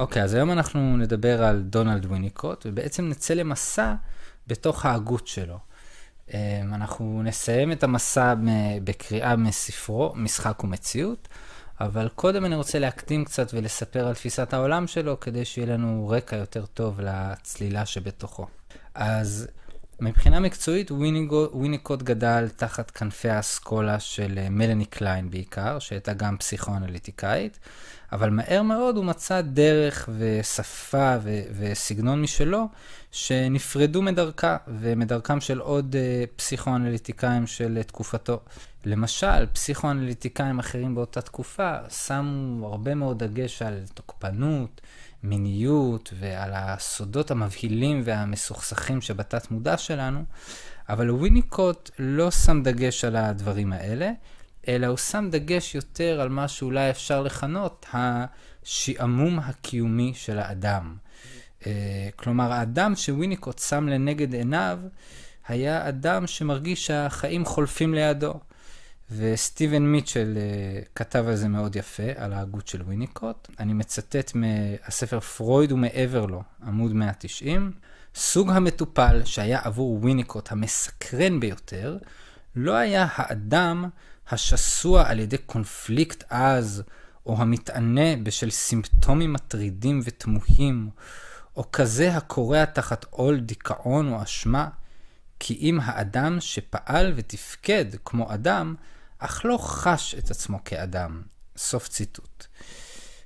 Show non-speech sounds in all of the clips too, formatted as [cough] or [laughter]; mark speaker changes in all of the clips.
Speaker 1: אוקיי, אז היום אנחנו נדבר על דונלד וויניקוט, ובעצם נצא למסע בתוך ההגות שלו. אמ, אנחנו נסיים את המסע בקריאה מספרו, משחק ומציאות, אבל קודם אני רוצה להקדים קצת ולספר על תפיסת העולם שלו, כדי שיהיה לנו רקע יותר טוב לצלילה שבתוכו. אז מבחינה מקצועית, וויניקוט גדל תחת כנפי האסכולה של אה, מלאני קליין בעיקר, שהייתה גם פסיכואנליטיקאית, אבל מהר מאוד הוא מצא דרך ושפה ו- וסגנון משלו שנפרדו מדרכה ומדרכם של עוד uh, פסיכואנליטיקאים של uh, תקופתו. למשל, פסיכואנליטיקאים אחרים באותה תקופה שמו הרבה מאוד דגש על תוקפנות, מיניות ועל הסודות המבהילים והמסוכסכים שבתת מודע שלנו, אבל וויניקוט לא שם דגש על הדברים האלה, אלא הוא שם דגש יותר על מה שאולי אפשר לכנות השעמום הקיומי של האדם. אה, כלומר, האדם שוויניקוט שם לנגד עיניו היה אדם שמרגיש שהחיים חולפים לידו. וסטיבן מיטשל uh, כתב על זה מאוד יפה, על ההגות של וויניקוט. אני מצטט מהספר פרויד ומעבר לו, עמוד 190. סוג המטופל שהיה עבור וויניקוט המסקרן ביותר, לא היה האדם השסוע על ידי קונפליקט עז, או המתענה בשל סימפטומים מטרידים ותמוהים, או כזה הקורע תחת עול דיכאון או אשמה, כי אם האדם שפעל ותפקד כמו אדם, אך לא חש את עצמו כאדם. סוף ציטוט.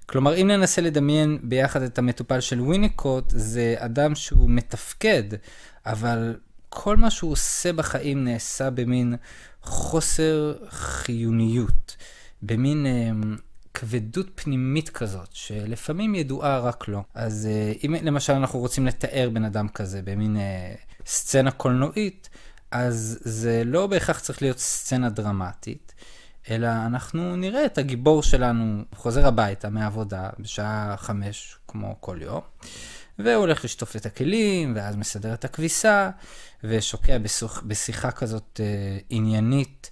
Speaker 1: כלומר, אם ננסה לדמיין ביחד את המטופל של וויניקוט, זה אדם שהוא מתפקד, אבל כל מה שהוא עושה בחיים נעשה במין חוסר חיוניות, במין אה, כבדות פנימית כזאת, שלפעמים ידועה רק לו. אז אה, אם למשל אנחנו רוצים לתאר בן אדם כזה במין אה, סצנה קולנועית, אז זה לא בהכרח צריך להיות סצנה דרמטית, אלא אנחנו נראה את הגיבור שלנו חוזר הביתה מהעבודה בשעה חמש, כמו כל יום, והוא הולך לשטוף את הכלים, ואז מסדר את הכביסה, ושוקע בשיח, בשיחה כזאת אה, עניינית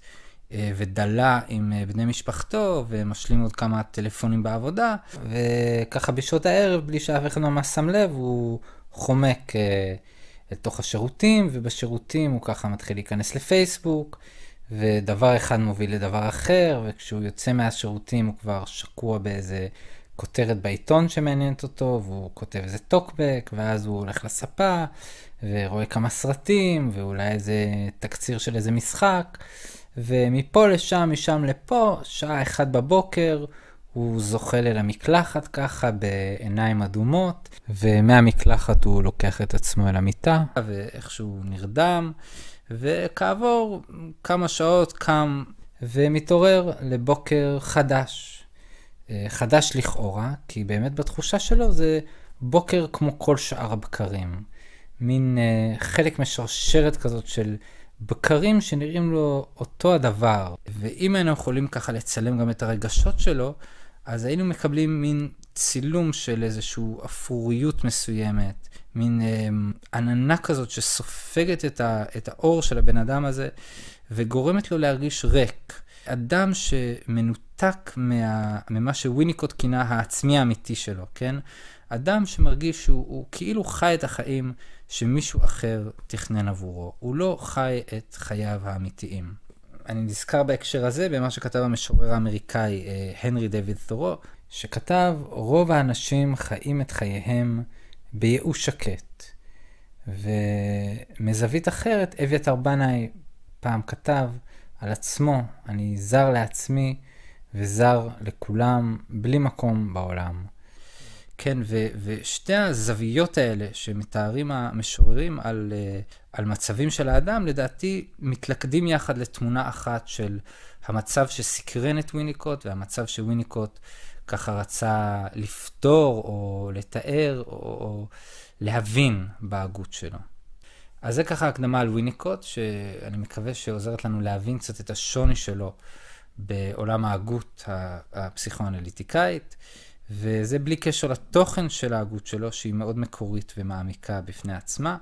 Speaker 1: אה, ודלה עם אה, בני משפחתו, ומשלים עוד כמה טלפונים בעבודה, וככה בשעות הערב, בלי שאף אחד ממש שם לב, הוא חומק אה, לתוך השירותים, ובשירותים הוא ככה מתחיל להיכנס לפייסבוק, ודבר אחד מוביל לדבר אחר, וכשהוא יוצא מהשירותים הוא כבר שקוע באיזה כותרת בעיתון שמעניינת אותו, והוא כותב איזה טוקבק, ואז הוא הולך לספה, ורואה כמה סרטים, ואולי איזה תקציר של איזה משחק, ומפה לשם, משם לפה, שעה אחת בבוקר, הוא זוחל אל המקלחת ככה בעיניים אדומות, ומהמקלחת הוא לוקח את עצמו אל המיטה, ואיכשהו נרדם, וכעבור כמה שעות קם ומתעורר לבוקר חדש. אה, חדש לכאורה, כי באמת בתחושה שלו זה בוקר כמו כל שאר הבקרים. מין uh, חלק משרשרת כזאת של בקרים שנראים לו אותו הדבר. ואם היינו יכולים ככה לצלם גם את הרגשות שלו, אז היינו מקבלים מין צילום של איזושהי אפוריות מסוימת, מין אה, עננה כזאת שסופגת את, ה, את האור של הבן אדם הזה וגורמת לו להרגיש ריק. אדם שמנותק מה, ממה שוויניקוט כינה העצמי האמיתי שלו, כן? אדם שמרגיש שהוא כאילו חי את החיים שמישהו אחר תכנן עבורו. הוא לא חי את חייו האמיתיים. אני נזכר בהקשר הזה במה שכתב המשורר האמריקאי אה, הנרי דויד תורו, שכתב, רוב האנשים חיים את חייהם בייאוש שקט. ומזווית אחרת, אביתר בנאי פעם כתב על עצמו, אני זר לעצמי וזר לכולם, בלי מקום בעולם. כן, ו, ושתי הזוויות האלה שמתארים המשוררים על, אה, על מצבים של האדם, לדעתי מתלכדים יחד לתמונה אחת של המצב שסקרן את וויניקוט והמצב שוויניקוט ככה רצה לפתור או לתאר או, או להבין בהגות שלו. אז זה ככה הקדמה על וויניקוט, שאני מקווה שעוזרת לנו להבין קצת את השוני שלו בעולם ההגות הפסיכואנליטיקאית. וזה בלי קשר לתוכן של ההגות שלו, שהיא מאוד מקורית ומעמיקה בפני עצמה.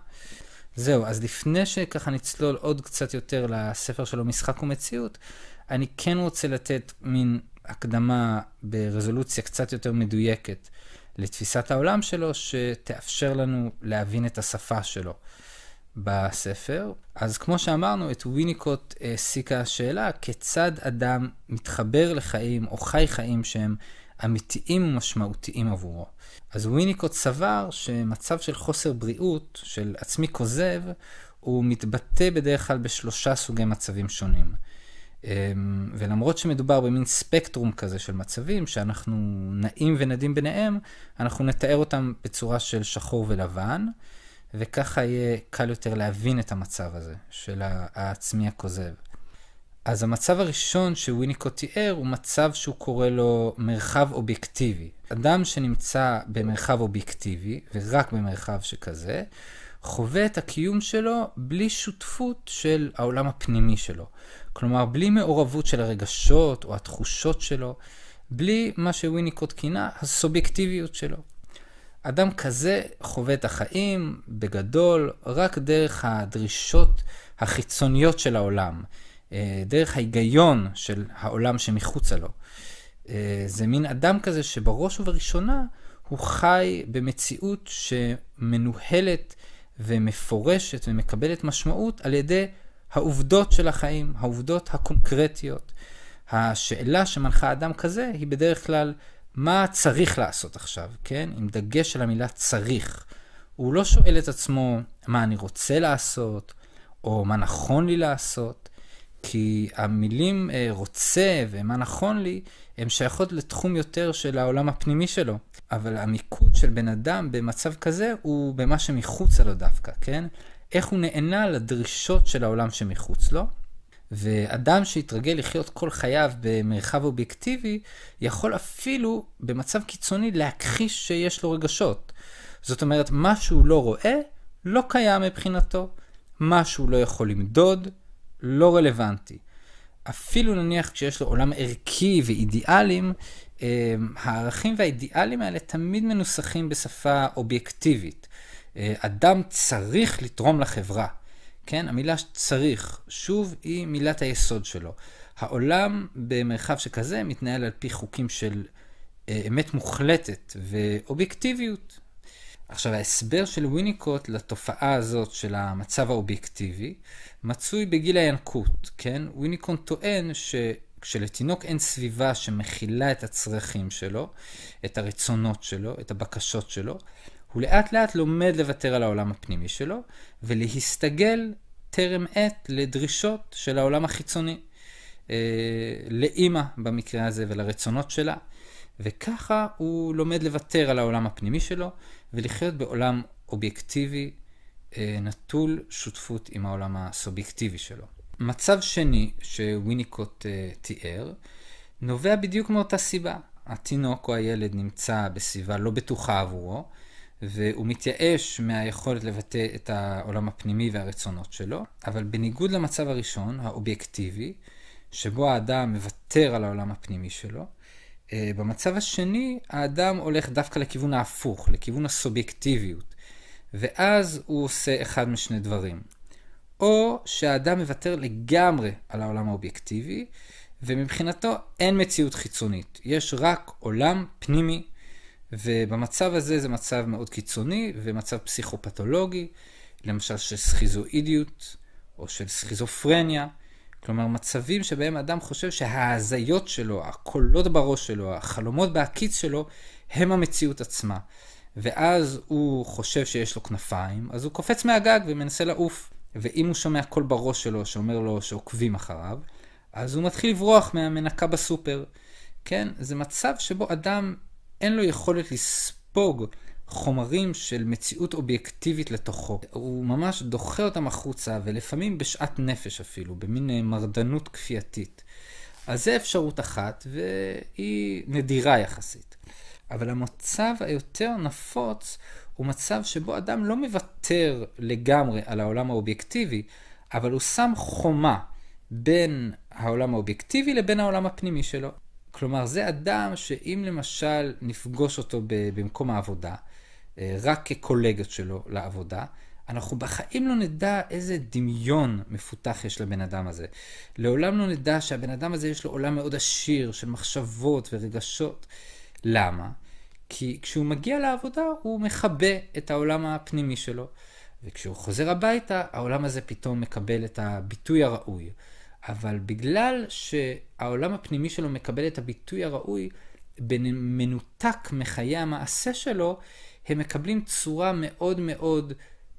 Speaker 1: זהו, אז לפני שככה נצלול עוד קצת יותר לספר שלו, משחק ומציאות, אני כן רוצה לתת מין הקדמה ברזולוציה קצת יותר מדויקת לתפיסת העולם שלו, שתאפשר לנו להבין את השפה שלו בספר. אז כמו שאמרנו, את וויניקוט העסיקה השאלה כיצד אדם מתחבר לחיים או חי חיים שהם אמיתיים ומשמעותיים עבורו. אז וויניקוט סבר שמצב של חוסר בריאות, של עצמי כוזב, הוא מתבטא בדרך כלל בשלושה סוגי מצבים שונים. אמ, ולמרות שמדובר במין ספקטרום כזה של מצבים, שאנחנו נעים ונדים ביניהם, אנחנו נתאר אותם בצורה של שחור ולבן, וככה יהיה קל יותר להבין את המצב הזה של העצמי הכוזב. אז המצב הראשון שוויניקו תיאר הוא מצב שהוא קורא לו מרחב אובייקטיבי. אדם שנמצא במרחב אובייקטיבי, ורק במרחב שכזה, חווה את הקיום שלו בלי שותפות של העולם הפנימי שלו. כלומר, בלי מעורבות של הרגשות או התחושות שלו, בלי מה שוויניקוט כינה הסובייקטיביות שלו. אדם כזה חווה את החיים בגדול רק דרך הדרישות החיצוניות של העולם, אה, דרך ההיגיון של העולם שמחוצה לו. אה, זה מין אדם כזה שבראש ובראשונה הוא חי במציאות שמנוהלת ומפורשת ומקבלת משמעות על ידי העובדות של החיים, העובדות הקונקרטיות. השאלה שמנחה אדם כזה היא בדרך כלל מה צריך לעשות עכשיו, כן? עם דגש על המילה צריך. הוא לא שואל את עצמו מה אני רוצה לעשות, או מה נכון לי לעשות, כי המילים אה, רוצה ומה נכון לי, הן שייכות לתחום יותר של העולם הפנימי שלו. אבל המיקוד של בן אדם במצב כזה הוא במה שמחוצה לו דווקא, כן? איך הוא נענה לדרישות של העולם שמחוץ לו. ואדם שהתרגל לחיות כל חייו במרחב אובייקטיבי, יכול אפילו במצב קיצוני להכחיש שיש לו רגשות. זאת אומרת, מה שהוא לא רואה, לא קיים מבחינתו. מה שהוא לא יכול למדוד, לא רלוונטי. אפילו נניח כשיש לו עולם ערכי ואידיאלים, אה, הערכים והאידיאלים האלה תמיד מנוסחים בשפה אובייקטיבית. אה, אדם צריך לתרום לחברה. כן? המילה צריך, שוב, היא מילת היסוד שלו. העולם במרחב שכזה מתנהל על פי חוקים של אה, אמת מוחלטת ואובייקטיביות. עכשיו, ההסבר של וויניקוט לתופעה הזאת של המצב האובייקטיבי מצוי בגיל הינקות, כן? וויניקוט טוען שכשלתינוק אין סביבה שמכילה את הצרכים שלו, את הרצונות שלו, את הבקשות שלו, הוא לאט לאט לומד לוותר על העולם הפנימי שלו, ולהסתגל טרם עת לדרישות של העולם החיצוני. אה, לאימא במקרה הזה ולרצונות שלה, וככה הוא לומד לוותר על העולם הפנימי שלו ולחיות בעולם אובייקטיבי, אה, נטול שותפות עם העולם הסובייקטיבי שלו. מצב שני שוויניקוט אה, תיאר, נובע בדיוק מאותה סיבה. התינוק או הילד נמצא בסביבה לא בטוחה עבורו, והוא מתייאש מהיכולת לבטא את העולם הפנימי והרצונות שלו, אבל בניגוד למצב הראשון, האובייקטיבי, שבו האדם מוותר על העולם הפנימי שלו, אה, במצב השני, האדם הולך דווקא לכיוון ההפוך, לכיוון הסובייקטיביות, ואז הוא עושה אחד משני דברים. או שהאדם מוותר לגמרי על העולם האובייקטיבי, ומבחינתו אין מציאות חיצונית, יש רק עולם פנימי ובמצב הזה זה מצב מאוד קיצוני ומצב פסיכופתולוגי, למשל של סכיזואידיות או של סכיזופרניה. כלומר, מצבים שבהם אדם חושב שההזיות שלו, הקולות בראש שלו, החלומות בהקיץ שלו, הם המציאות עצמה. ואז הוא חושב שיש לו כנפיים, אז הוא קופץ מהגג ומנסה לעוף. ואם הוא שומע קול בראש שלו שאומר לו שעוקבים אחריו, אז הוא מתחיל לברוח מהמנקה בסופר. כן, זה מצב שבו אדם אין לו יכולת לספוג חומרים של מציאות אובייקטיבית לתוכו. הוא ממש דוחה אותם החוצה, ולפעמים בשאט נפש אפילו, במין אה, מרדנות כפייתית. אז זה אפשרות אחת, והיא נדירה יחסית. אבל המצב היותר נפוץ הוא מצב שבו אדם לא מוותר לגמרי על העולם האובייקטיבי, אבל הוא שם חומה בין העולם האובייקטיבי לבין העולם הפנימי שלו. כלומר, זה אדם שאם למשל נפגוש אותו במקום העבודה, אה, רק כקולגות שלו לעבודה, אנחנו בחיים לא נדע איזה דמיון מפותח יש לבן אדם הזה. לעולם לא נדע שהבן אדם הזה יש לו עולם מאוד עשיר של מחשבות ורגשות. למה? כי כשהוא מגיע לעבודה הוא מכבה את העולם הפנימי שלו, וכשהוא חוזר הביתה העולם הזה פתאום מקבל את הביטוי הראוי. אבל בגלל שהעולם הפנימי שלו מקבל את הביטוי הראוי, במנותק מחיי המעשה שלו, הם מקבלים צורה מאוד מאוד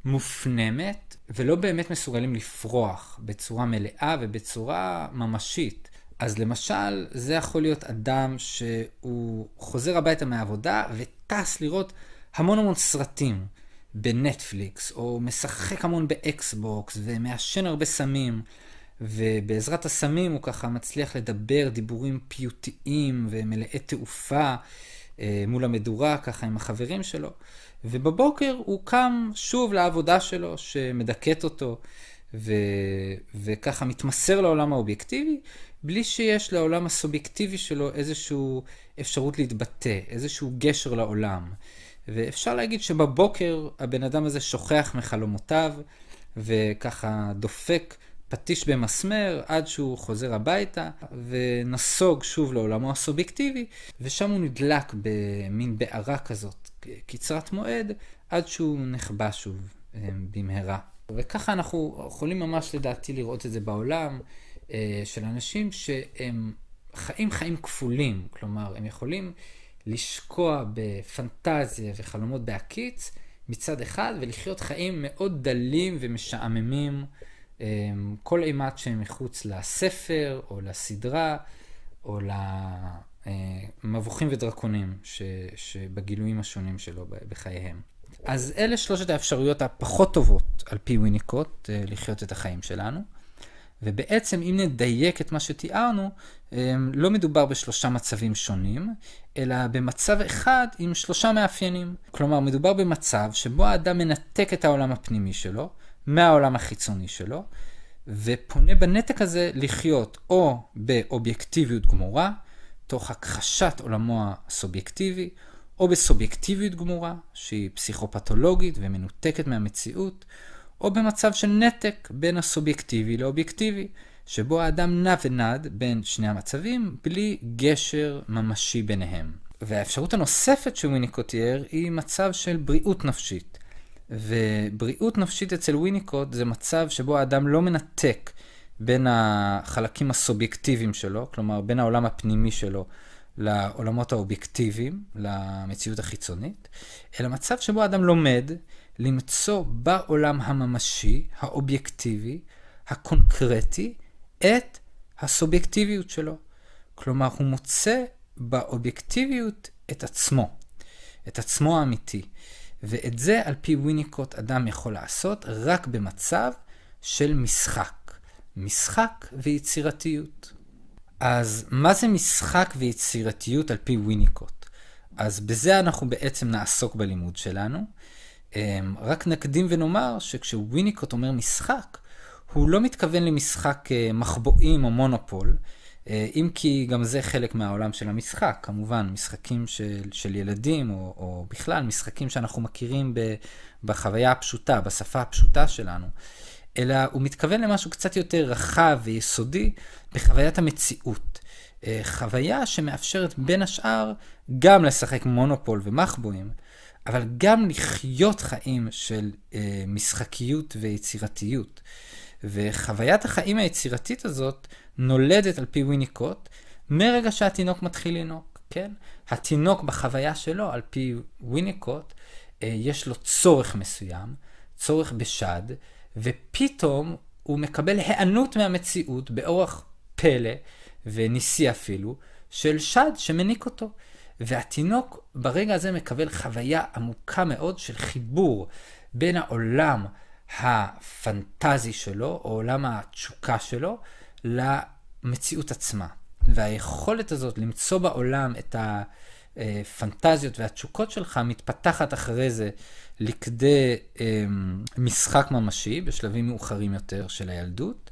Speaker 1: מופנמת, ולא באמת מסוגלים לפרוח בצורה מלאה ובצורה ממשית. אז למשל, זה יכול להיות אדם שהוא חוזר הביתה מהעבודה וטס לראות המון המון סרטים בנטפליקס, או משחק המון באקסבוקס, ומעשן הרבה סמים, ובעזרת הסמים הוא ככה מצליח לדבר דיבורים פיוטיים ומלאי תעופה אה, מול המדורה, ככה עם החברים שלו. ובבוקר הוא קם שוב לעבודה שלו, שמדכאת אותו, ו... וככה מתמסר לעולם האובייקטיבי, בלי שיש לעולם הסובייקטיבי שלו איזושהי אפשרות להתבטא, איזשהו גשר לעולם. ואפשר להגיד שבבוקר הבן אדם הזה שוכח מחלומותיו, וככה דופק פטיש במסמר עד שהוא חוזר הביתה, ונסוג שוב לעולמו הסובייקטיבי, ושם הוא נדלק במין בערה כזאת, קצרת מועד, עד שהוא נחבא שוב אה, במהרה. וככה אנחנו יכולים ממש לדעתי לראות את זה בעולם, אה, של אנשים שהם חיים חיים כפולים, כלומר, הם יכולים לשקוע בפנטזיה וחלומות בהקיץ מצד אחד, ולחיות חיים מאוד דלים ומשעממים. אמ, כל אימת שהם מחוץ לספר, או לסדרה, או למבוכים ודרקונים ש, שבגילויים השונים שלו בחייהם. אז אלה שלושת האפשרויות הפחות טובות על פי ויניקוט אה, לחיות את החיים שלנו. ובעצם אם נדייק את מה שתיארנו, אמ, לא מדובר בשלושה מצבים שונים, אלא במצב אחד עם שלושה מאפיינים. כלומר, מדובר במצב שבו האדם מנתק את העולם הפנימי שלו, מהעולם החיצוני שלו, ופונה בנתק הזה לחיות או באובייקטיביות גמורה, תוך הכחשת עולמו הסובייקטיבי, או בסובייקטיביות גמורה, שהיא פסיכופתולוגית ומנותקת מהמציאות, או במצב של נתק בין הסובייקטיבי לאובייקטיבי, שבו האדם נע ונד בין שני המצבים בלי גשר ממשי ביניהם. והאפשרות הנוספת תיאר היא מצב של בריאות נפשית. ובריאות נפשית אצל וויניקוט זה מצב שבו האדם לא מנתק בין החלקים הסובייקטיביים שלו, כלומר בין העולם הפנימי שלו לעולמות האובייקטיביים, למציאות החיצונית, אלא מצב שבו האדם לומד למצוא בעולם הממשי, האובייקטיבי, הקונקרטי, את הסובייקטיביות שלו. כלומר, הוא מוצא באובייקטיביות את עצמו, את עצמו האמיתי. ואת זה על פי וויניקוט אדם יכול לעשות רק במצב של משחק. משחק ויצירתיות. אז מה זה משחק ויצירתיות על פי וויניקוט? אז בזה אנחנו בעצם נעסוק בלימוד שלנו. אמ, רק נקדים ונאמר שכשוויניקוט אומר משחק, הוא לא מתכוון למשחק אה, מחבואים או מונופול, אם כי גם זה חלק מהעולם של המשחק, כמובן, משחקים של, של ילדים, או, או בכלל משחקים שאנחנו מכירים ב, בחוויה הפשוטה, בשפה הפשוטה שלנו, אלא הוא מתכוון למשהו קצת יותר רחב ויסודי בחוויית המציאות. אה, חוויה שמאפשרת בין השאר גם לשחק מונופול ומחבואים, אבל גם לחיות חיים של אה, משחקיות ויצירתיות. וחוויית החיים היצירתית הזאת נולדת על פי ויניקוט מרגע שהתינוק מתחיל לנהוג, כן? התינוק בחוויה שלו, על פי ויניקוט, אה, יש לו צורך מסוים, צורך בשד, ופתאום הוא מקבל היענות מהמציאות באורח פלא, וניסי אפילו, של שד שמניק אותו. והתינוק ברגע הזה מקבל חוויה עמוקה מאוד של חיבור בין העולם הפנטזי שלו, או עולם התשוקה שלו, למציאות עצמה. והיכולת הזאת למצוא בעולם את הפנטזיות והתשוקות שלך מתפתחת אחרי זה לכדי אמ, משחק ממשי בשלבים מאוחרים יותר של הילדות.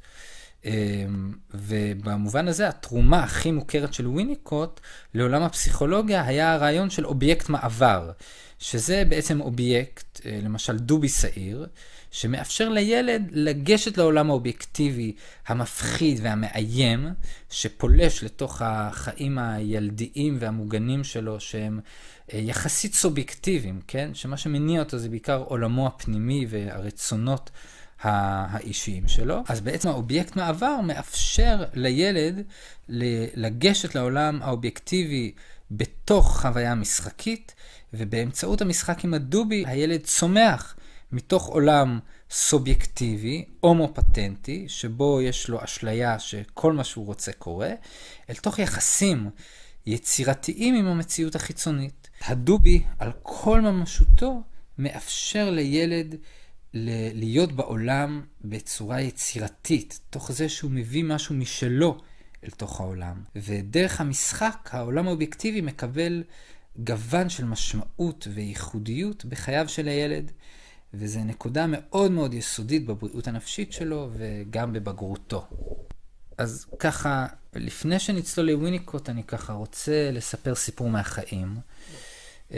Speaker 1: אמ, ובמובן הזה התרומה הכי מוכרת של וויניקוט לעולם הפסיכולוגיה היה הרעיון של אובייקט מעבר, שזה בעצם אובייקט, אה, למשל דובי שעיר, שמאפשר לילד לגשת לעולם האובייקטיבי, המפחיד והמאיים, שפולש לתוך החיים הילדיים והמוגנים שלו, שהם אה, יחסית סובייקטיביים, כן? שמה שמניע אותו זה בעיקר עולמו הפנימי והרצונות האישיים שלו. אז בעצם האובייקט מעבר מאפשר לילד לגשת לעולם האובייקטיבי בתוך חוויה משחקית, ובאמצעות המשחק עם הדובי הילד צומח מתוך עולם סובייקטיבי, אומניפוטנטי, שבו יש לו אשליה שכל מה שהוא רוצה קורה, אל תוך יחסים יצירתיים עם המציאות החיצונית. הדובי, על כל ממשותו, מאפשר לילד להיות בעולם בצורה יצירתית, תוך זה שהוא מביא משהו משלו אל תוך העולם. ודרך המשחק, העולם האובייקטיבי מקבל גוון של משמעות וייחודיות בחייו של הילד, וזו נקודה מאוד מאוד יסודית בבריאות הנפשית שלו וגם בבגרותו. אז ככה, לפני שנצלול לוויניקוט, אני ככה רוצה לספר סיפור מהחיים. אמ,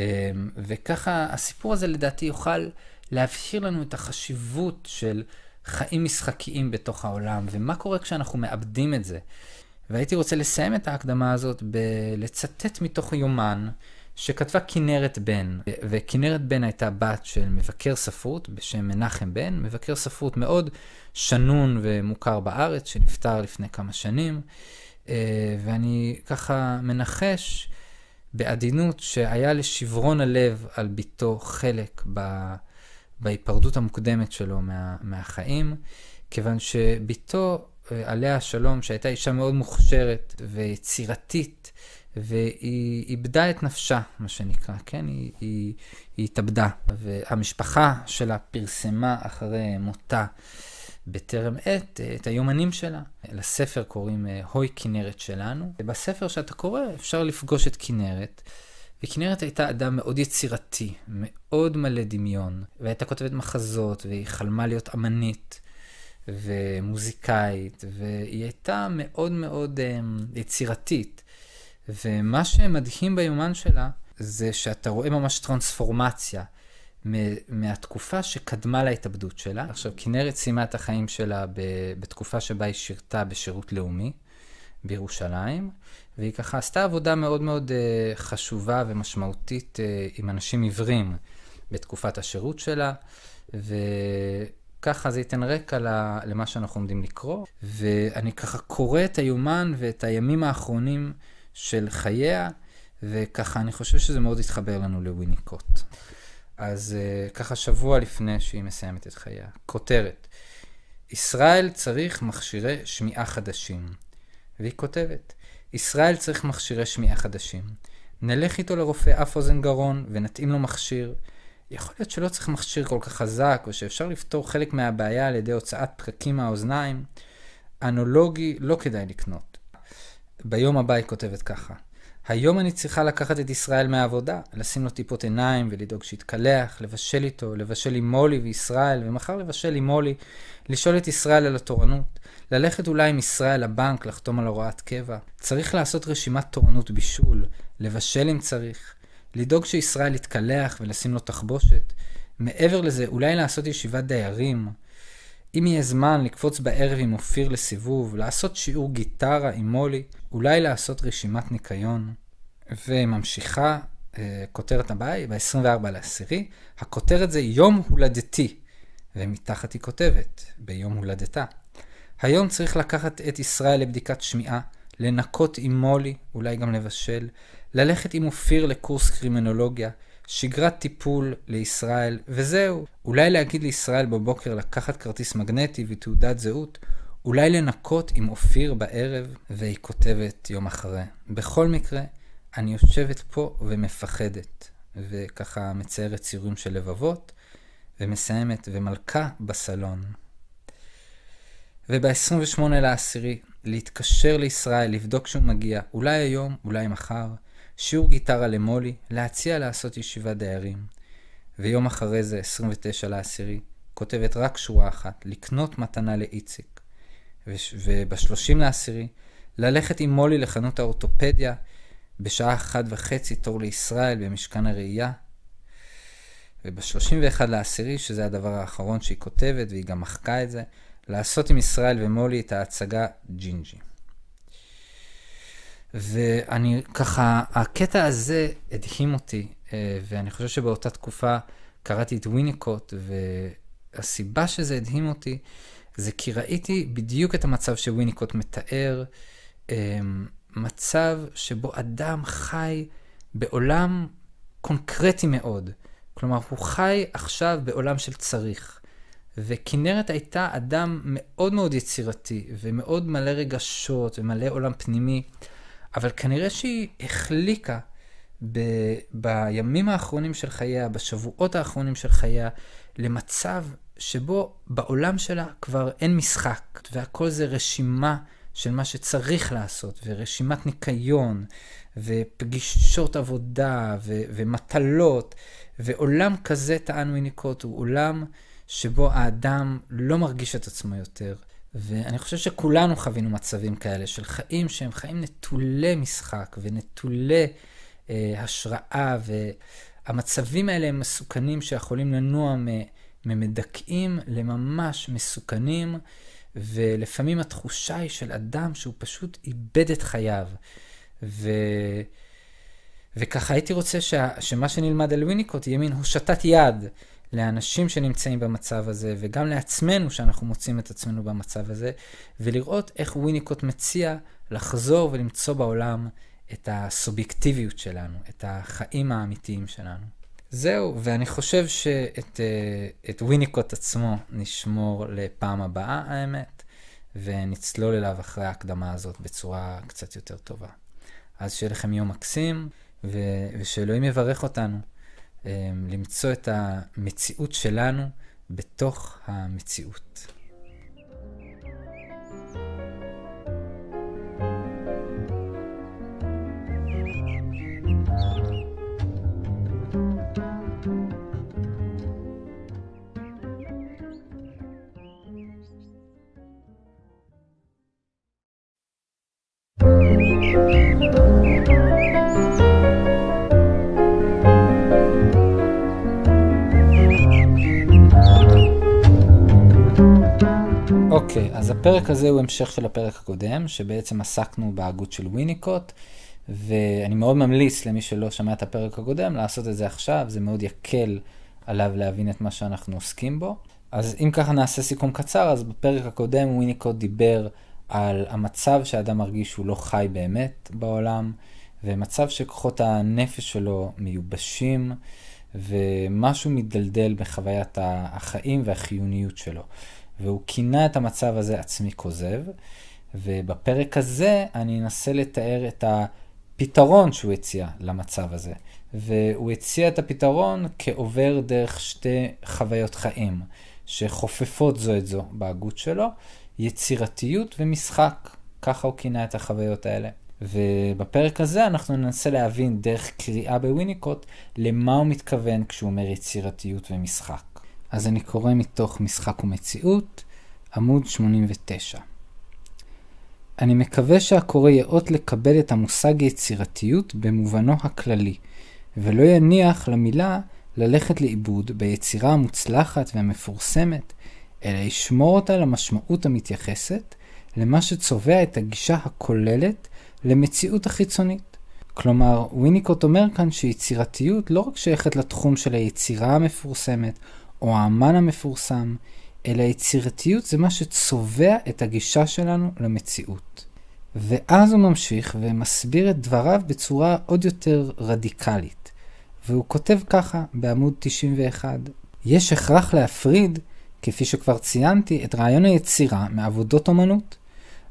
Speaker 1: וככה, הסיפור הזה לדעתי יוכל להבהיר לנו את החשיבות של חיים משחקיים בתוך העולם, ומה קורה כשאנחנו מאבדים את זה. והייתי רוצה לסיים את ההקדמה הזאת בלצטט מתוך יומן שכתבה כנרת בן, וכנרת בן הייתה בת של מבקר ספרות בשם מנחם בן, מבקר ספרות מאוד שנון ומוכר בארץ, שנפטר לפני כמה שנים, אה, ואני ככה מנחש בעדינות שהיה לשברון הלב על ביתו חלק ב... בהיפרדות המוקדמת שלו מה, מהחיים, כיוון שביתו, אה, עליה השלום, שהייתה אישה מאוד מוכשרת ויצירתית, והיא איבדה את נפשה, מה שנקרא, כן? היא, היא, היא התאבדה, והמשפחה שלה פרסמה אחרי מותה בטרם עת את היומנים שלה. לספר קוראים אה, הוי כנרת שלנו. בספר שאתה קורא אפשר לפגוש את כנרת. וכנרת הייתה אדם מאוד יצירתי, מאוד מלא דמיון, והייתה כותבת מחזות, והיא חלמה להיות אמנית ומוזיקאית, והיא הייתה מאוד מאוד um, יצירתית. ומה שמדהים ביומן שלה, זה שאתה רואה ממש טרנספורמציה מהתקופה שקדמה להתאבדות שלה. עכשיו, כנרת סיימה את החיים שלה בתקופה שבה היא שירתה בשירות לאומי בירושלים, והיא ככה עשתה עבודה מאוד מאוד uh, חשובה ומשמעותית uh, עם אנשים עיוורים בתקופת השירות שלה, וככה זה ייתן רקע למה שאנחנו עומדים לקרוא. ואני ככה קורא את היומן ואת הימים האחרונים של חייה, וככה אני חושב שזה מאוד יתחבר לנו לוויניקוט. אז uh, ככה שבוע לפני שהיא מסיימת את חייה. כותרת: ישראל צריך מכשירי שמיעה חדשים. והיא כותבת: ישראל צריך מכשירי שמיעה חדשים. נלך איתו לרופא אף אוזן גרון ונתאים לו מכשיר. יכול להיות שלא צריך מכשיר כל כך חזק, או שאפשר לפתור חלק מהבעיה על ידי הוצאת פקקים מהאוזניים. אנולוגי לא כדאי לקנות. ביום הבא היא כותבת ככה: היום אני צריכה לקחת את ישראל מהעבודה, לשים לו טיפות עיניים ולדאוג שיתקלח, לבשל איתו, לבשל עם מולי וישראל, ומחר לבשל עם מולי, לשאול את ישראל על התורנות, ללכת אולי עם ישראל לבנק, לחתום על הוראת קבע. צריך לעשות רשימת תורנות בישול, לבשל אם צריך, לדאוג שישראל יתקלח ולשים לו תחבושת. מעבר לזה, אולי לעשות ישיבת דיירים. אם יהיה זמן, לקפוץ בערב עם אופיר לסיבוב, לעשות שיעור גיטרה עם מולי, אולי לעשות רשימת ניקיון. וממשיכה, אה, כותרת הבאה היא ב-24 לעשירי, הכותרת זה יום הולדתי, ומתחת היא כותבת, ביום הולדתה. היום צריך לקחת את ישראל לבדיקת שמיעה, לנקות עם מולי, אולי גם לבשל, ללכת עם אופיר לקורס קרימינולוגיה, שגרת טיפול לישראל, וזהו. אולי להגיד לישראל בבוקר לקחת כרטיס מגנטי ותעודת זהות, אולי לנקות עם אופיר בערב, והיא כותבת יום אחרי. בכל מקרה, אני יושבת פה ומפחדת, וככה מציירת ציורים של לבבות, ומסיימת, ומלכה בסלון. וב-28 לעשירי, להתקשר לישראל, לבדוק שהוא מגיע, אולי היום, אולי מחר, שיעור גיטרה למולי, להציע לעשות ישיבת דיירים. ויום אחרי זה, 29 לעשירי, כותבת רק שורה אחת, לקנות מתנה לאיציק. וב-30 לעשירי, ללכת עם מולי לחנות האורתופדיה, בשעה אחת וחצי תור לישראל במשכן הראייה. וב-31 לעשירי, שזה הדבר האחרון שהיא כותבת, והיא גם מחקה את זה, לעשות עם ישראל ומולי את ההצגה ג'ינג'י. ואני ככה, הקטע הזה הדהים אותי, אה, ואני חושב שבאותה תקופה קראתי את וויניקוט, והסיבה שזה הדהים אותי, זה כי ראיתי בדיוק את המצב שוויניקוט מתאר, אה, מצב שבו אדם חי בעולם קונקרטי מאוד. כלומר, הוא חי עכשיו בעולם של צריך. וכנרת הייתה אדם מאוד מאוד יצירתי, ומאוד מלא רגשות, ומלא עולם פנימי, אבל כנראה שהיא החליקה ב- בימים האחרונים של חייה, בשבועות האחרונים של חייה, למצב שבו בעולם שלה כבר אין משחק, והכל זה רשימה של מה שצריך לעשות, ורשימת ניקיון, ופגישות עבודה, ו- ומטלות, ועולם כזה, טען ויניקוט, הוא עולם שבו האדם לא מרגיש את עצמו יותר. ואני חושב שכולנו חווינו מצבים כאלה של חיים שהם חיים נטולי משחק ונטולי אה, השראה, והמצבים האלה הם מסוכנים שיכולים לנוע ממדכאים לממש מסוכנים, ולפעמים התחושה היא של אדם שהוא פשוט איבד את חייו. ו... וככה הייתי רוצה ש... שמה שנלמד על וויניקוט יהיה מין הושטת יד לאנשים שנמצאים במצב הזה, וגם לעצמנו שאנחנו מוצאים את עצמנו במצב הזה, ולראות איך וויניקוט מציע לחזור ולמצוא בעולם את הסובייקטיביות שלנו, את החיים האמיתיים שלנו. זהו, ואני חושב שאת אה, וויניקוט עצמו נשמור לפעם הבאה, האמת, ונצלול אליו אחרי ההקדמה הזאת בצורה קצת יותר טובה. אז שיהיה לכם יום מקסים, ושאלוהים יברך אותנו למצוא את המציאות שלנו בתוך המציאות. הפרק הזה הוא המשך של הפרק הקודם, שבעצם עסקנו בהגות של וויניקוט, ואני מאוד ממליץ למי שלא שמע את הפרק הקודם לעשות את זה עכשיו, זה מאוד יקל עליו להבין את מה שאנחנו עוסקים בו. אז אם ככה נעשה סיכום קצר, אז בפרק הקודם וויניקוט דיבר על המצב שאדם מרגיש שהוא לא חי באמת בעולם, ומצב שכוחות הנפש שלו מיובשים, ומשהו מדלדל בחוויית החיים והחיוניות שלו. והוא כינה את המצב הזה עצמי כוזב, ובפרק הזה אני אנסה לתאר את הפתרון שהוא הציע למצב הזה. והוא הציע את הפתרון כעובר דרך שתי חוויות חיים, שחופפות זו את זו בהגות שלו, יצירתיות ומשחק. ככה הוא כינה את החוויות האלה. ובפרק הזה אנחנו ננסה להבין דרך קריאה בוויניקוט למה הוא מתכוון כשהוא אומר יצירתיות ומשחק. אז אני קורא מתוך משחק ומציאות, עמוד 89. אני מקווה שהקורא יאות לקבל את המושג יצירתיות במובנו הכללי, ולא יניח למילה ללכת לאיבוד ביצירה המוצלחת והמפורסמת, אלא ישמור אותה למשמעות המתייחסת למה שצובע את הגישה הכוללת למציאות החיצונית. כלומר, וויניקוט אומר כאן שיצירתיות לא רק שייכת לתחום של היצירה המפורסמת, או האמן המפורסם, אלא יצירתיות זה מה שצובע את הגישה שלנו למציאות. ואז הוא ממשיך ומסביר את דבריו בצורה עוד יותר רדיקלית. והוא כותב ככה בעמוד 91: יש הכרח להפריד, כפי שכבר ציינתי, את רעיון היצירה מעבודות אומנות.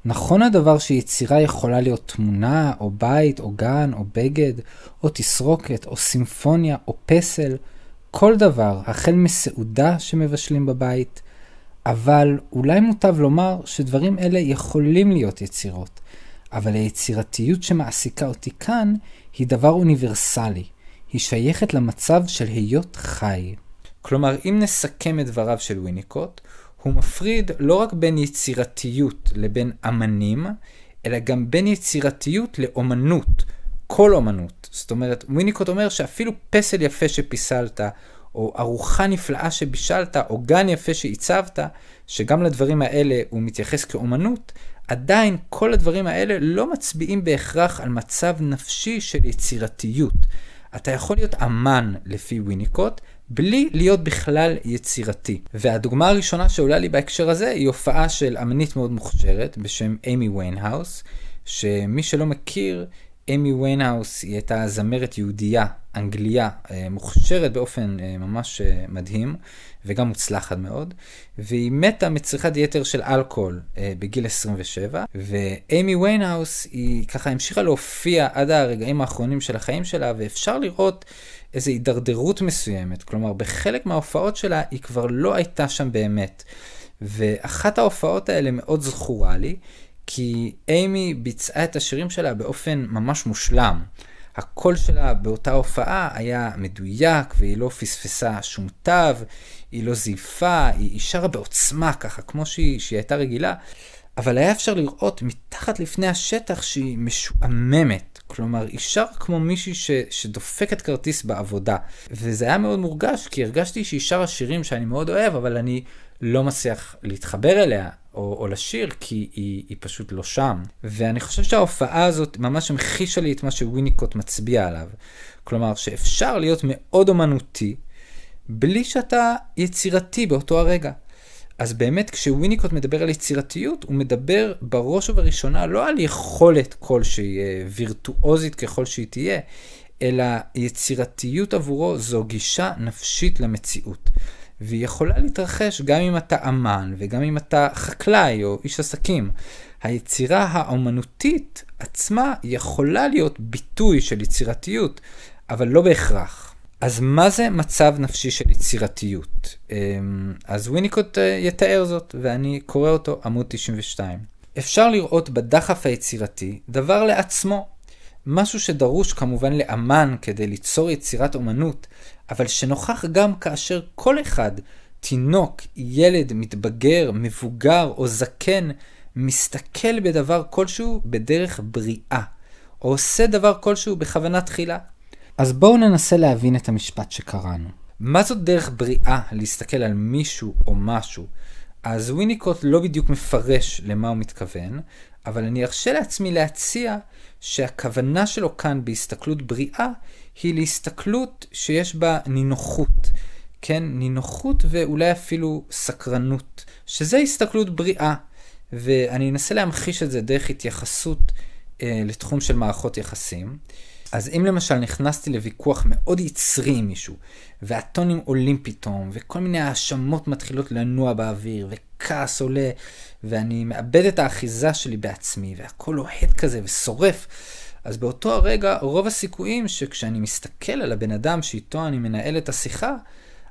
Speaker 1: נכון הדבר שיצירה יכולה להיות תמונה, או בית, או גן, או בגד, או תסרוקת, או סימפוניה, או פסל, כל דבר, החל מסעודה שמבשלים בבית, אבל אולי מוטב לומר שדברים אלה יכולים להיות יצירות, אבל היצירתיות שמעסיקה אותי כאן היא דבר אוניברסלי, היא שייכת למצב של היות חי. כלומר, אם נסכם את דבריו של וויניקוט, הוא מפריד לא רק בין יצירתיות לבין אמנים, אלא גם בין יצירתיות לאומנות, כל אומנות. זאת אומרת, וויניקוט אומר שאפילו פסל יפה שפיסלת, או ארוחה נפלאה שבישלת, או גן יפה שעיצבת, שגם לדברים האלה הוא מתייחס כאומנות, עדיין כל הדברים האלה לא מצביעים בהכרח על מצב נפשי של יצירתיות. אתה יכול להיות אמן לפי וויניקוט, בלי להיות בכלל יצירתי. והדוגמה הראשונה שעולה לי בהקשר הזה היא הופעה של אמנית מאוד מוכשרת בשם אימי ויינהאוס, שמי שלא מכיר, אימי ויינהאוס היא הייתה זמרת יהודייה, אנגליה, אה, מוכשרת באופן אה, ממש אה, מדהים, וגם מוצלחת מאוד, והיא מתה מצריכת יתר של אלכוהול בגיל 27, ואימי ויינהאוס היא ככה המשיכה להופיע עד הרגעים האחרונים של החיים שלה, ואפשר לראות איזו הידרדרות מסוימת, כלומר בחלק מההופעות שלה היא כבר לא הייתה שם באמת. ואחת ההופעות האלה מאוד זכורה לי, כי אימי ביצעה את השירים שלה באופן ממש מושלם. הקול שלה באותה הופעה היה מדויק, והיא לא פספסה שום תו, היא לא זייפה, היא, שרה בעוצמה ככה, כמו שהיא, שהיא הייתה רגילה, אבל היה אפשר לראות מתחת לפני השטח שהיא משועממת. כלומר, היא שרה כמו מישהי ש, שדופקת כרטיס בעבודה. וזה היה מאוד מורגש, כי הרגשתי שהיא שרה שירים שאני מאוד אוהב, אבל אני לא מצליח להתחבר אליה. או, או לשיר, כי היא, היא פשוט לא שם. ואני חושב שההופעה הזאת ממש המחישה לי את מה שוויניקוט מצביע עליו. כלומר, שאפשר להיות מאוד אומנותי, בלי שאתה יצירתי באותו הרגע. אז באמת, כשוויניקוט מדבר על יצירתיות, הוא מדבר בראש ובראשונה לא על יכולת כלשהי, אה, וירטואוזית ככל שהיא תהיה, אלא יצירתיות עבורו זו גישה נפשית למציאות. והיא יכולה להתרחש גם אם אתה אמן וגם אם אתה חקלאי או איש עסקים. היצירה האומנותית עצמה יכולה להיות ביטוי של יצירתיות, אבל לא בהכרח. אז מה זה מצב נפשי של יצירתיות? אמ, אז וויניקוט אה, יתאר זאת, ואני קורא אותו עמוד 92. אפשר לראות בדחף היצירתי דבר לעצמו, משהו שדרוש כמובן לאמן כדי ליצור יצירת אומנות, אבל שנוכח גם כאשר כל אחד, תינוק, ילד, מתבגר, מבוגר או זקן, מסתכל בדבר כלשהו בדרך בריאה, או עושה דבר כלשהו בכוונה תחילה. אז בואו ננסה להבין את המשפט שקראנו. מה זאת דרך בריאה להסתכל על מישהו או משהו? אז וויניקוט לא בדיוק מפרש למה הוא מתכוון, אבל אני ארשה לעצמי להציע שהכוונה שלו כאן בהסתכלות בריאה היא להסתכלות שיש בה נינוחות. כן, נינוחות ואולי אפילו סקרנות, שזה הסתכלות בריאה. ואני אנסה להמחיש את זה דרך התייחסות אה, לתחום של מערכות יחסים. אז אם למשל נכנסתי לוויכוח מאוד יצרי עם מישהו, והטונים עולים פתאום, וכל מיני האשמות מתחילות לנוע באוויר, וכעס עולה, ואני מאבד את האחיזה שלי בעצמי, והכל אוהד כזה ושורף, אז באותו הרגע, רוב הסיכויים שכשאני מסתכל על הבן אדם שאיתו אני מנהל את השיחה,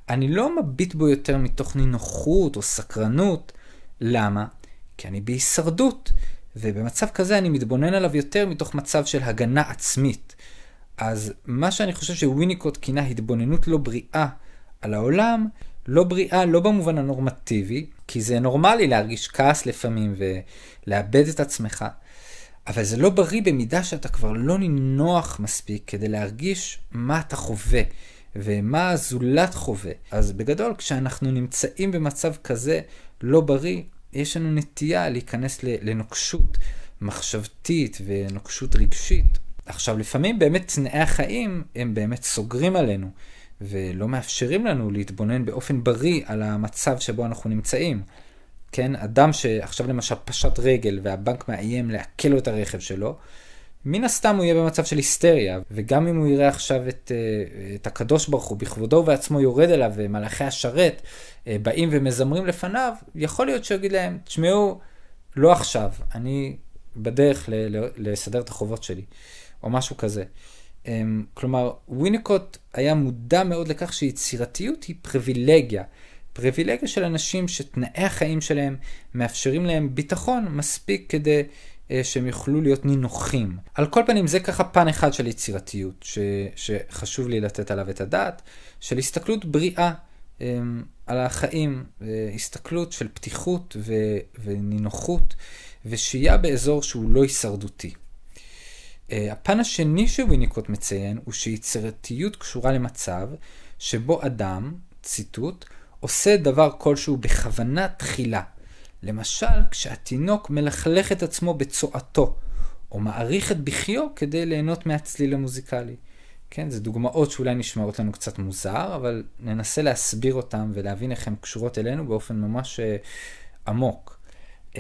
Speaker 1: אני לא מביט בו יותר מתוך נינוחות או סקרנות. למה? כי אני בהישרדות, ובמצב כזה אני מתבונן עליו יותר מתוך מצב של הגנה עצמית. אז מה שאני חושב שוויניקוט כינה התבוננות לא בריאה על העולם, לא בריאה לא במובן הנורמטיבי, כי זה נורמלי להרגיש כעס לפעמים ולאבד את עצמך, אבל זה לא בריא במידה שאתה כבר לא נינוח מספיק כדי להרגיש מה אתה חווה ומה הזולת חווה. אז בגדול, כשאנחנו נמצאים במצב כזה לא בריא, יש לנו נטייה להיכנס לנוקשות מחשבתית ונוקשות רגשית. עכשיו, לפעמים באמת תנאי החיים הם באמת סוגרים עלינו, ולא מאפשרים לנו להתבונן באופן בריא על המצב שבו אנחנו נמצאים. כן, אדם שעכשיו למשל פשט רגל והבנק מאיים לעקל לו את הרכב שלו, מן הסתם הוא יהיה במצב של היסטריה, וגם אם הוא יראה עכשיו את, אה, את הקדוש ברוך הוא בכבודו ובעצמו יורד אליו, ומלאכי השרת אה, באים ומזמרים לפניו, יכול להיות שהוא יגיד להם, תשמעו, לא עכשיו, אני בדרך ל- ל- לסדר את החובות שלי, או משהו כזה. אמ, כלומר, וויניקוט היה מודע מאוד לכך שיצירתיות היא פריבילגיה. פריבילגיה של אנשים שתנאי החיים שלהם מאפשרים להם ביטחון מספיק כדי uh, שהם יוכלו להיות נינוחים. על כל פנים, זה ככה פן אחד של יצירתיות, ש, שחשוב לי לתת עליו את הדעת, של הסתכלות בריאה um, על החיים, uh, הסתכלות של פתיחות ו, ונינוחות, ושהייה באזור שהוא לא הישרדותי. Uh, הפן השני שוויניקוט מציין הוא שיצירתיות קשורה למצב שבו אדם, ציטוט, עושה דבר כלשהו בכוונה תחילה. למשל, כשהתינוק מלכלך את עצמו בצועתו, או מעריך את בכיו כדי ליהנות מהצליל המוזיקלי. כן, זה דוגמאות שאולי נשמעות לנו קצת מוזר, אבל ננסה להסביר אותן ולהבין איך הן קשורות אלינו באופן ממש uh, עמוק. Um,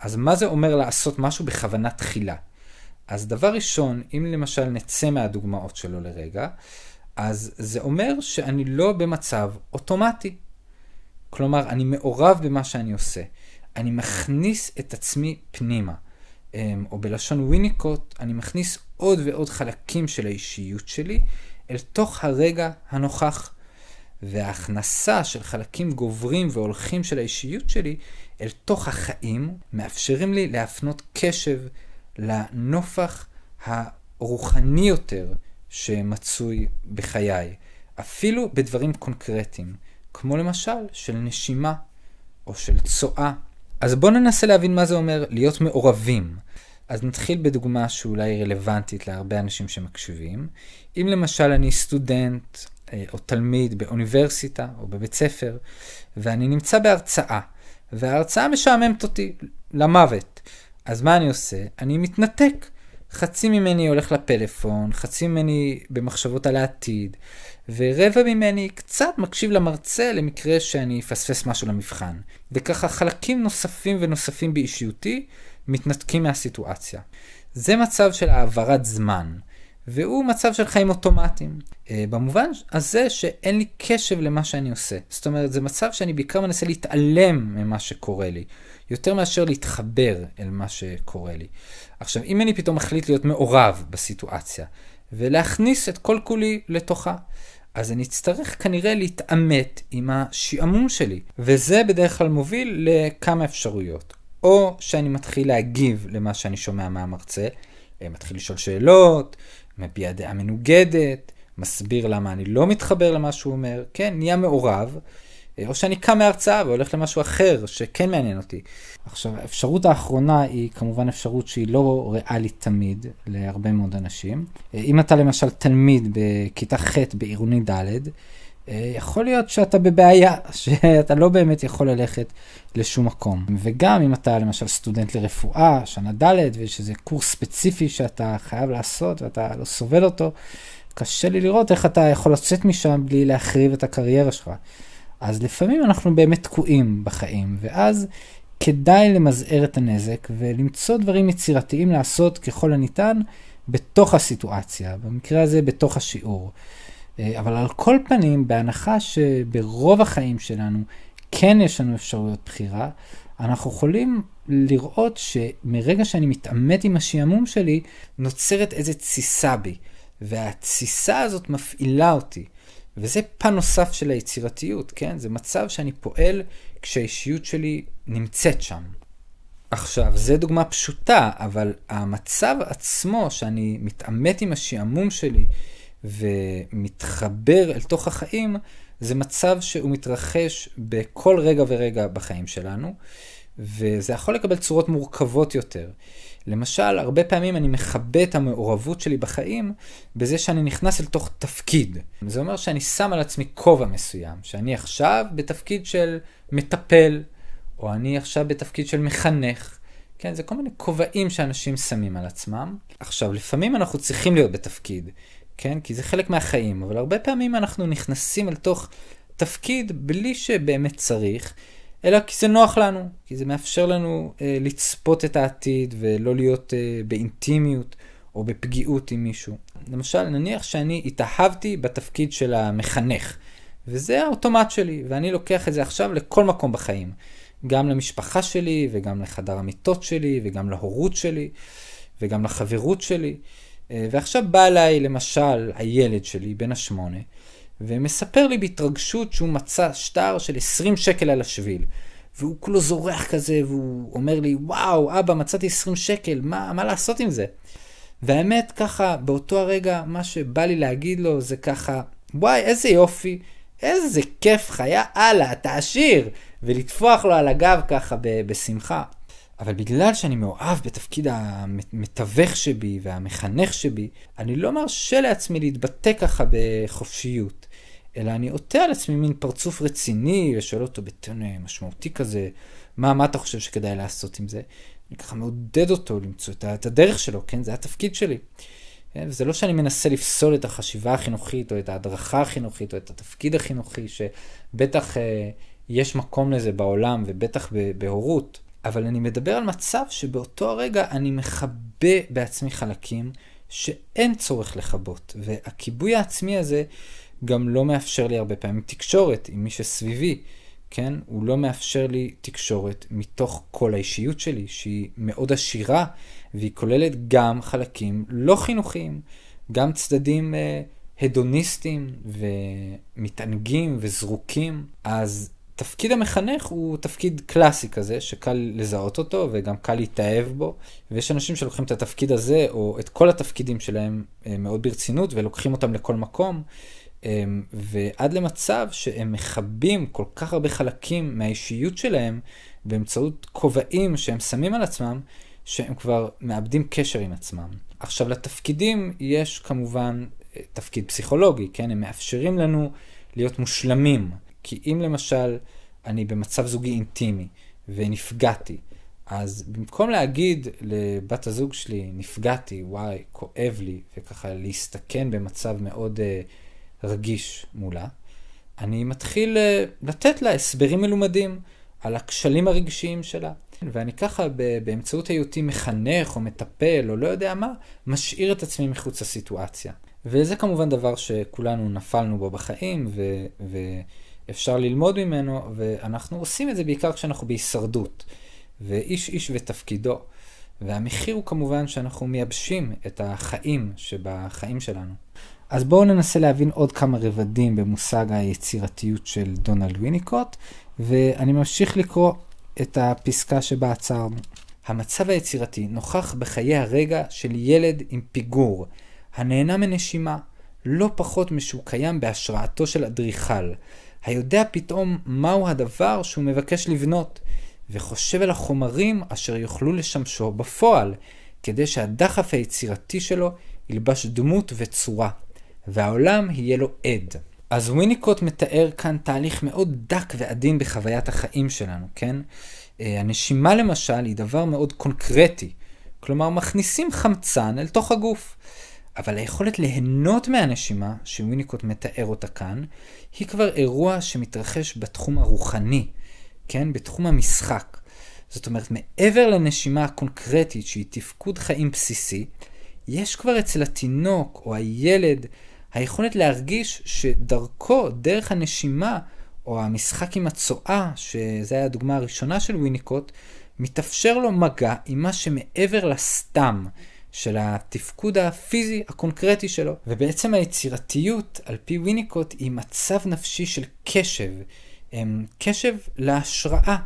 Speaker 1: אז מה זה אומר לעשות משהו בכוונה תחילה? אז דבר ראשון, אם למשל נצא מהדוגמאות שלו לרגע, אז זה אומר שאני לא במצב אוטומטי. כלומר, אני מעורב במה שאני עושה. אני מכניס את עצמי פנימה. אמ, או בלשון וויניקוט, אני מכניס עוד ועוד חלקים של האישיות שלי אל תוך הרגע הנוכח. וההכנסה של חלקים גוברים והולכים של האישיות שלי אל תוך החיים, מאפשרים לי להפנות קשב לנופח הרוחני יותר שמצוי בחיי, אפילו בדברים קונקרטיים, כמו למשל של נשימה או של צואה. אז בואו ננסה להבין מה זה אומר להיות מעורבים. אז נתחיל בדוגמה שאולי רלוונטית להרבה אנשים שמקשיבים. אם למשל אני סטודנט אה, או תלמיד באוניברסיטה או בבית ספר, ואני נמצא בהרצאה, וההרצאה משעממת אותי למוות, אז מה אני עושה? אני מתנתק. חצי ממני הולך לפלאפון, חצי ממני במחשבות על העתיד, ורבע ממני קצת מקשיב למרצה למקרה שאני אפספס משהו למבחן. וככה חלקים נוספים ונוספים באישיותי מתנתקים מהסיטואציה. זה מצב של העברת זמן, והוא מצב של חיים אוטומטיים. אה, במובן הזה שאין לי קשב למה שאני עושה. זאת אומרת, זה מצב שאני בעיקר מנסה להתעלם ממה שקורה לי, יותר מאשר להתחבר אל מה שקורה לי. עכשיו, אם אני פתאום מחליט להיות מעורב בסיטואציה, ולהכניס את כל כולי לתוכה, אז אני אצטרך כנראה להתעמת עם השעמום שלי, וזה בדרך כלל מוביל לכמה אפשרויות. או שאני מתחיל להגיב למה שאני שומע מהמרצה, אה, מתחיל לשאול שאלות, מביע דעה מנוגדת, מסביר למה אני לא מתחבר למה שהוא אומר, כן, נהיה מעורב, או שאני קם מההרצאה והולך למשהו אחר שכן מעניין אותי. עכשיו, האפשרות האחרונה היא כמובן אפשרות שהיא לא ריאלית תמיד להרבה מאוד אנשים. אה, אם אתה למשל תלמיד בכיתה ח' בעירוני ד', אה, יכול להיות שאתה בבעיה, [laughs] שאתה לא באמת יכול ללכת לשום מקום. וגם אם אתה למשל סטודנט לרפואה, שנה ד', ויש איזה קורס ספציפי שאתה חייב לעשות ואתה לא סובל אותו, קשה לי לראות איך אתה יכול לצאת משם בלי להחריב את הקריירה שלך. אז לפעמים אנחנו באמת תקועים בחיים, ואז כדאי למזער את הנזק ולמצוא דברים יצירתיים לעשות ככל הניתן בתוך הסיטואציה, במקרה הזה בתוך השיעור. אה, אבל על כל פנים, בהנחה שברוב החיים שלנו כן יש לנו אפשרויות בחירה, אנחנו יכולים לראות שמרגע שאני מתעמת עם השעמום שלי, נוצרת איזו תסיסה בי. והתסיסה הזאת מפעילה אותי. וזה פן נוסף של היצירתיות, כן? זה מצב שאני פועל כשהאישיות שלי נמצאת שם. עכשיו, זו דוגמה פשוטה, אבל המצב עצמו, שאני מתעמת עם השעמום שלי ומתחבר אל תוך החיים, זה מצב שהוא מתרחש בכל רגע ורגע בחיים שלנו, וזה יכול לקבל צורות מורכבות יותר. למשל, הרבה פעמים אני מכבה את המעורבות שלי בחיים בזה שאני נכנס אל תוך תפקיד. זה אומר שאני שם על עצמי כובע מסוים, שאני עכשיו בתפקיד של מטפל, או אני עכשיו בתפקיד של מחנך. כן, זה כל מיני כובעים שאנשים שמים על עצמם. עכשיו, לפעמים אנחנו צריכים להיות בתפקיד, כן? כי זה חלק מהחיים, אבל הרבה פעמים אנחנו נכנסים אל תוך תפקיד בלי שבאמת צריך, אלא כי זה נוח לנו, כי זה מאפשר לנו אה, לצפות את העתיד ולא להיות אה, באינטימיות או בפגיעות עם מישהו. למשל, נניח שאני התאהבתי בתפקיד של המחנך, וזה האוטומט שלי, ואני לוקח את זה עכשיו לכל מקום בחיים. גם למשפחה שלי, וגם לחדר המיטות שלי, וגם להורות שלי, וגם לחברות שלי. אה, ועכשיו בא אליי, למשל, הילד שלי, בן השמונה, ומספר לי בהתרגשות שהוא מצא שטר של 20 שקל על השביל. והוא כולו זורח כזה, והוא אומר לי, וואו, אבא, מצאתי 20 שקל, מה, מה לעשות עם זה? והאמת, ככה, באותו הרגע, מה שבא לי להגיד לו זה ככה, וואי, איזה יופי, איזה כיף חיה, הלאה, אתה עשיר, ולטפוח לו על הגב ככה בשמחה. אבל בגלל שאני מאוהב בתפקיד המתווך שבי והמחנך שבי, אני לא מרשה לעצמי להתבטא ככה בחופשיות. אלא אני עוטה על עצמי מין פרצוף רציני, ושואל אותו בטון משמעותי כזה, מה, מה אתה חושב שכדאי לעשות עם זה? אני ככה מעודד אותו למצוא את הדרך שלו, כן? זה התפקיד שלי. כן? וזה לא שאני מנסה לפסול את החשיבה החינוכית, או את ההדרכה החינוכית, או את התפקיד החינוכי, שבטח אה, יש מקום לזה בעולם, ובטח בהורות, אבל אני מדבר על מצב שבאותו הרגע אני מכבה בעצמי חלקים שאין צורך לכבות, והכיבוי העצמי הזה גם לא מאפשר לי הרבה פעמים תקשורת עם מי שסביבי. כן? הוא לא מאפשר לי תקשורת מתוך כל האישיות שלי, שהיא מאוד עשירה, והיא כוללת גם חלקים לא חינוכיים, גם צדדים אה, הדוניסטיים ומתענגים וזרוקים. אז תפקיד המחנך הוא תפקיד קלאסי כזה, שקל לזהות אותו וגם קל להתאהב בו, ויש אנשים שלוקחים את התפקיד הזה, או את כל התפקידים שלהם אה, מאוד ברצינות, ולוקחים אותם לכל מקום. אמ, ועד למצב שהם מכבים כל כך הרבה חלקים מהאישיות שלהם באמצעות כובעים שהם שמים על עצמם, שהם כבר מאבדים קשר עם עצמם. עכשיו, לתפקידים יש כמובן אה, תפקיד פסיכולוגי, כן? הם מאפשרים לנו להיות מושלמים. כי אם למשל אני במצב זוגי אינטימי ונפגעתי, אז במקום להגיד לבת הזוג שלי, נפגעתי, וואי, כואב לי, וככה להסתכן במצב מאוד uh, רגיש מולה, אני מתחיל אה, לתת לה הסברים מלומדים על הכשלים הרגשיים שלה. ואני ככה באמצעות היותי מחנך או מטפל או לא יודע מה, משאיר את עצמי מחוץ לסיטואציה. וזה כמובן דבר שכולנו נפלנו בו בחיים ו- ואפשר ללמוד ממנו, ואנחנו עושים את זה בעיקר כשאנחנו בהישרדות. ואיש איש ותפקידו. והמחיר הוא כמובן שאנחנו מייבשים את החיים שבחיים שלנו. אז בואו ננסה להבין עוד כמה רבדים במושג היצירתיות של דונלד ויניקוט, ואני ממשיך לקרוא את הפסקה שבה עצרנו. המצב היצירתי נוכח בחיי הרגע של ילד עם פיגור, הנהנה מנשימה, לא פחות משהוא קיים בהשראתו של אדריכל, היודע פתאום מהו הדבר שהוא מבקש לבנות, וחושב על החומרים אשר יוכלו לשמשו בפועל, כדי שהדחף היצירתי שלו ילבש דמות וצורה. והעולם יהיה לו עד. אז וויניקוט מתאר כאן תהליך מאוד דק ועדין בחוויית החיים שלנו, כן? אה, הנשימה למשל היא דבר מאוד קונקרטי, כלומר מכניסים חמצן אל תוך הגוף. אבל היכולת ליהנות מהנשימה, שוויניקוט מתאר אותה כאן, היא כבר אירוע שמתרחש בתחום הרוחני, כן? בתחום המשחק. זאת אומרת, מעבר לנשימה הקונקרטית שהיא תפקוד חיים בסיסי, יש כבר אצל התינוק או הילד היכולת להרגיש שדרכו, דרך הנשימה, או המשחק עם הצואה, שזו הייתה הדוגמה הראשונה של וויניקוט, מתאפשר לו מגע עם מה שמעבר לסתם של התפקוד הפיזי הקונקרטי שלו. ובעצם היצירתיות, על פי וויניקוט, היא מצב נפשי של קשב. קשב להשראה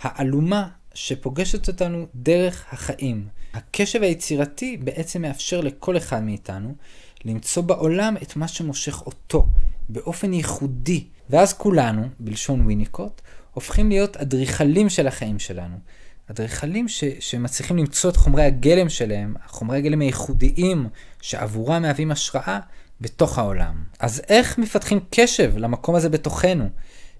Speaker 1: העלומה שפוגשת אותנו דרך החיים. הקשב היצירתי בעצם מאפשר לכל אחד מאיתנו למצוא בעולם את מה שמושך אותו, באופן ייחודי. ואז כולנו, בלשון ויניקוט, הופכים להיות אדריכלים של החיים שלנו. אדריכלים ש- שמצליחים למצוא את חומרי הגלם שלהם, חומרי הגלם הייחודיים שעבורם מהווים השראה, בתוך העולם. אז איך מפתחים קשב למקום הזה בתוכנו?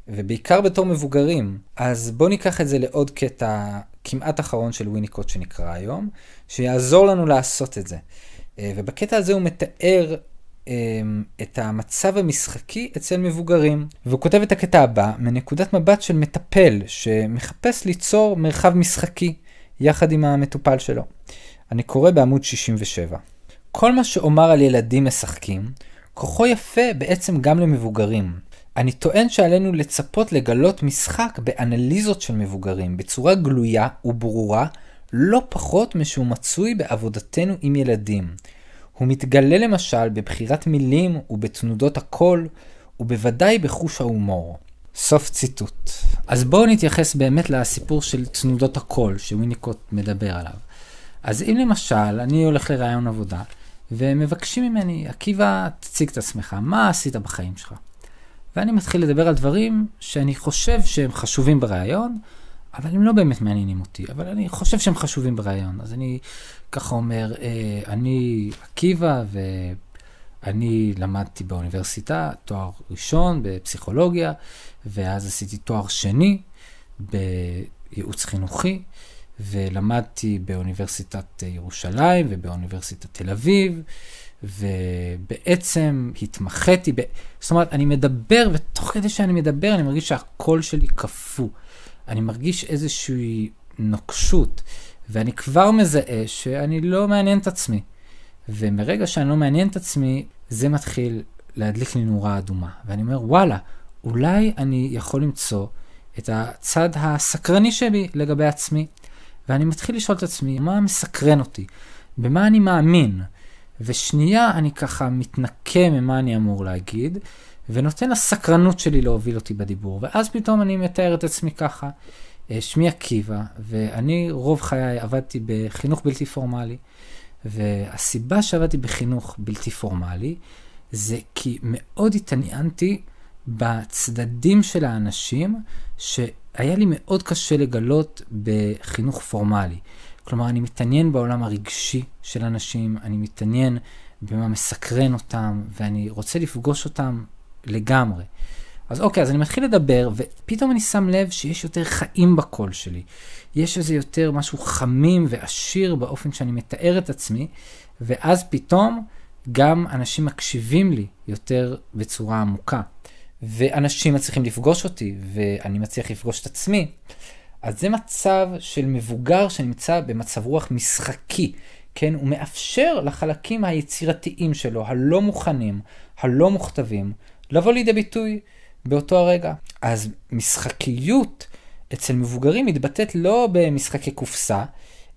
Speaker 1: ובעיקר בתור מבוגרים. אז בואו ניקח את זה לעוד קטע כמעט אחרון של ויניקוט שנקרא היום, שיעזור לנו לעשות את זה. אה, ובקטע הזה הוא מתאר אמ, את המצב המשחקי אצל מבוגרים. והוא כותב את הקטע הבא מנקודת מבט של מטפל שמחפש ליצור מרחב משחקי יחד עם המטופל שלו. אני קורא בעמוד 67. כל מה שאומר על ילדים משחקים, כוחו יפה בעצם גם למבוגרים. אני טוען שעלינו לצפות לגלות משחק באנליזות של מבוגרים בצורה גלויה וברורה לא פחות משהוא מצוי בעבודתנו עם ילדים. הוא מתגלה למשל בבחירת מילים ובתנודות הקול, ובוודאי בחוש ההומור. סוף ציטוט. אז בואו נתייחס באמת לסיפור של תנודות הקול שוויניקוט מדבר עליו. אז אם למשל אני הולך לראיון עבודה, ומבקשים ממני, עקיבא, תציג את עצמך, מה עשית בחיים שלך? ואני מתחיל לדבר על דברים שאני חושב שהם חשובים בראיון, אבל הם לא באמת מעניינים אותי, אבל אני חושב שהם חשובים ברעיון. אז אני ככה אומר, אה, אני עקיבא, אני למדתי באוניברסיטה תואר ראשון בפסיכולוגיה, ואז עשיתי תואר שני בייעוץ חינוכי, ולמדתי באוניברסיטת ירושלים ובאוניברסיטת תל אביב, ובעצם התמחיתי, ב... זאת אומרת, אני מדבר, ותוך כדי שאני מדבר, אני מרגיש שהקול שלי קפוא. אני מרגיש איזושהי נוקשות, ואני כבר מזהה שאני לא מעניין את עצמי. ומרגע שאני לא מעניין את עצמי, זה מתחיל להדליק לי נורה אדומה. ואני אומר, וואלה, אולי אני יכול למצוא את הצד הסקרני שלי לגבי עצמי. ואני מתחיל לשאול את עצמי, מה מסקרן אותי? במה אני מאמין? ושנייה אני ככה מתנקה ממה אני אמור להגיד, ונותן לסקרנות שלי להוביל אותי בדיבור. ואז פתאום אני מתאר את עצמי ככה. אה, שמי עקיבא, ואני רוב חיי עבדתי בחינוך בלתי פורמלי, והסיבה שעבדתי בחינוך בלתי פורמלי, זה כי מאוד התעניינתי בצדדים של האנשים, שהיה לי מאוד קשה לגלות בחינוך פורמלי. כלומר, אני מתעניין בעולם הרגשי של אנשים, אני מתעניין במה מסקרן אותם, ואני רוצה לפגוש אותם לגמרי. אז אוקיי, אז אני מתחיל לדבר, ופתאום אני שם לב שיש יותר חיים בקול שלי. יש איזה יותר משהו חמים ועשיר באופן שאני מתאר את עצמי, ואז פתאום גם אנשים מקשיבים לי יותר בצורה עמוקה. ואנשים מצליחים לפגוש אותי, ואני מצליח לפגוש את עצמי. אז זה מצב של מבוגר שנמצא במצב רוח משחקי, כן? הוא מאפשר לחלקים היצירתיים שלו, הלא מוכנים, הלא מוכתבים, לבוא לידי ביטוי באותו הרגע. אז משחקיות אצל מבוגרים מתבטאת לא במשחקי קופסה,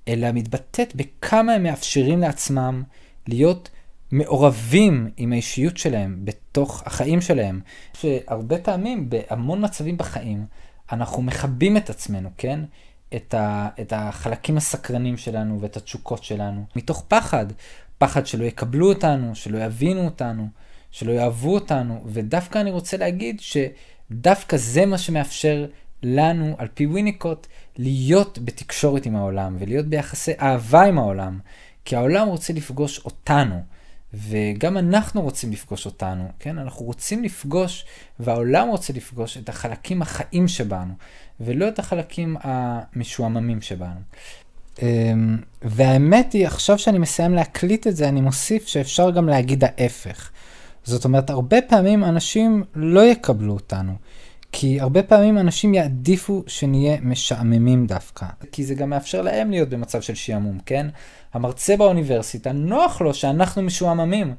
Speaker 1: אלא מתבטאת בכמה הם מאפשרים לעצמם להיות מעורבים עם האישיות שלהם בתוך החיים שלהם. שהרבה פעמים, בהמון מצבים בחיים, אנחנו מכבים את עצמנו, כן? את, ה, את החלקים הסקרנים שלנו ואת התשוקות שלנו, מתוך פחד. פחד שלא יקבלו אותנו, שלא יבינו אותנו, שלא יאהבו אותנו, ודווקא אני רוצה להגיד שדווקא זה מה שמאפשר לנו, על פי וויניקוט, להיות בתקשורת עם העולם ולהיות ביחסי אהבה עם העולם, כי העולם רוצה לפגוש אותנו. וגם אנחנו רוצים לפגוש אותנו, כן? אנחנו רוצים לפגוש, והעולם רוצה לפגוש את החלקים החיים שבנו, ולא את החלקים המשועממים שבנו. אמ, והאמת היא, עכשיו שאני מסיים להקליט את זה, אני מוסיף שאפשר גם להגיד ההפך. זאת אומרת, הרבה פעמים אנשים לא יקבלו אותנו. כי הרבה פעמים אנשים יעדיפו שנהיה משעממים דווקא. כי זה גם מאפשר להם להיות במצב של שעמום, כן? המרצה באוניברסיטה, נוח לו שאנחנו משועממים.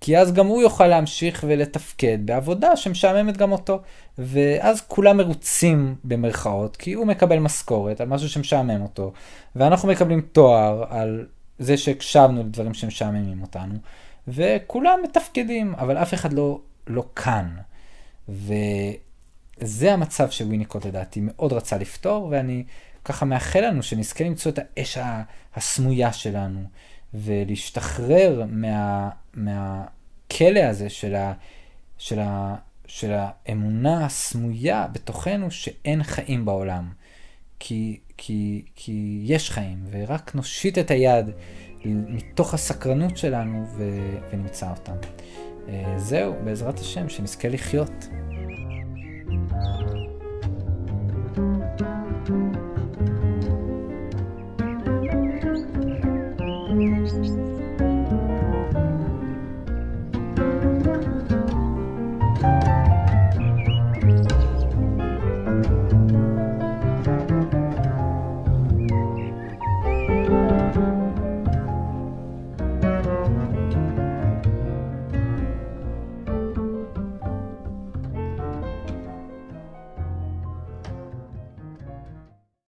Speaker 1: כי אז גם הוא יוכל להמשיך ולתפקד בעבודה שמשעממת גם אותו. ואז כולם מרוצים במרכאות, כי הוא מקבל משכורת על משהו שמשעמם אותו, ואנחנו מקבלים תואר על זה שהקשבנו לדברים שמשעממים אותנו, וכולם מתפקדים, אבל אף אחד לא, לא כאן. וזה המצב שוויניקוט לדעתי מאוד רצה לפתור, ואני ככה מאחל לנו שנזכה למצוא את האש הסמויה שלנו, ולהשתחרר מה, מהכלא הזה של, ה, של, ה, של האמונה הסמויה בתוכנו שאין חיים בעולם. כי, כי, כי יש חיים, ורק נושיט את היד מתוך הסקרנות שלנו ו... ונמצא אותם. אה, זהו, בעזרת השם, שנזכה לחיות. thank you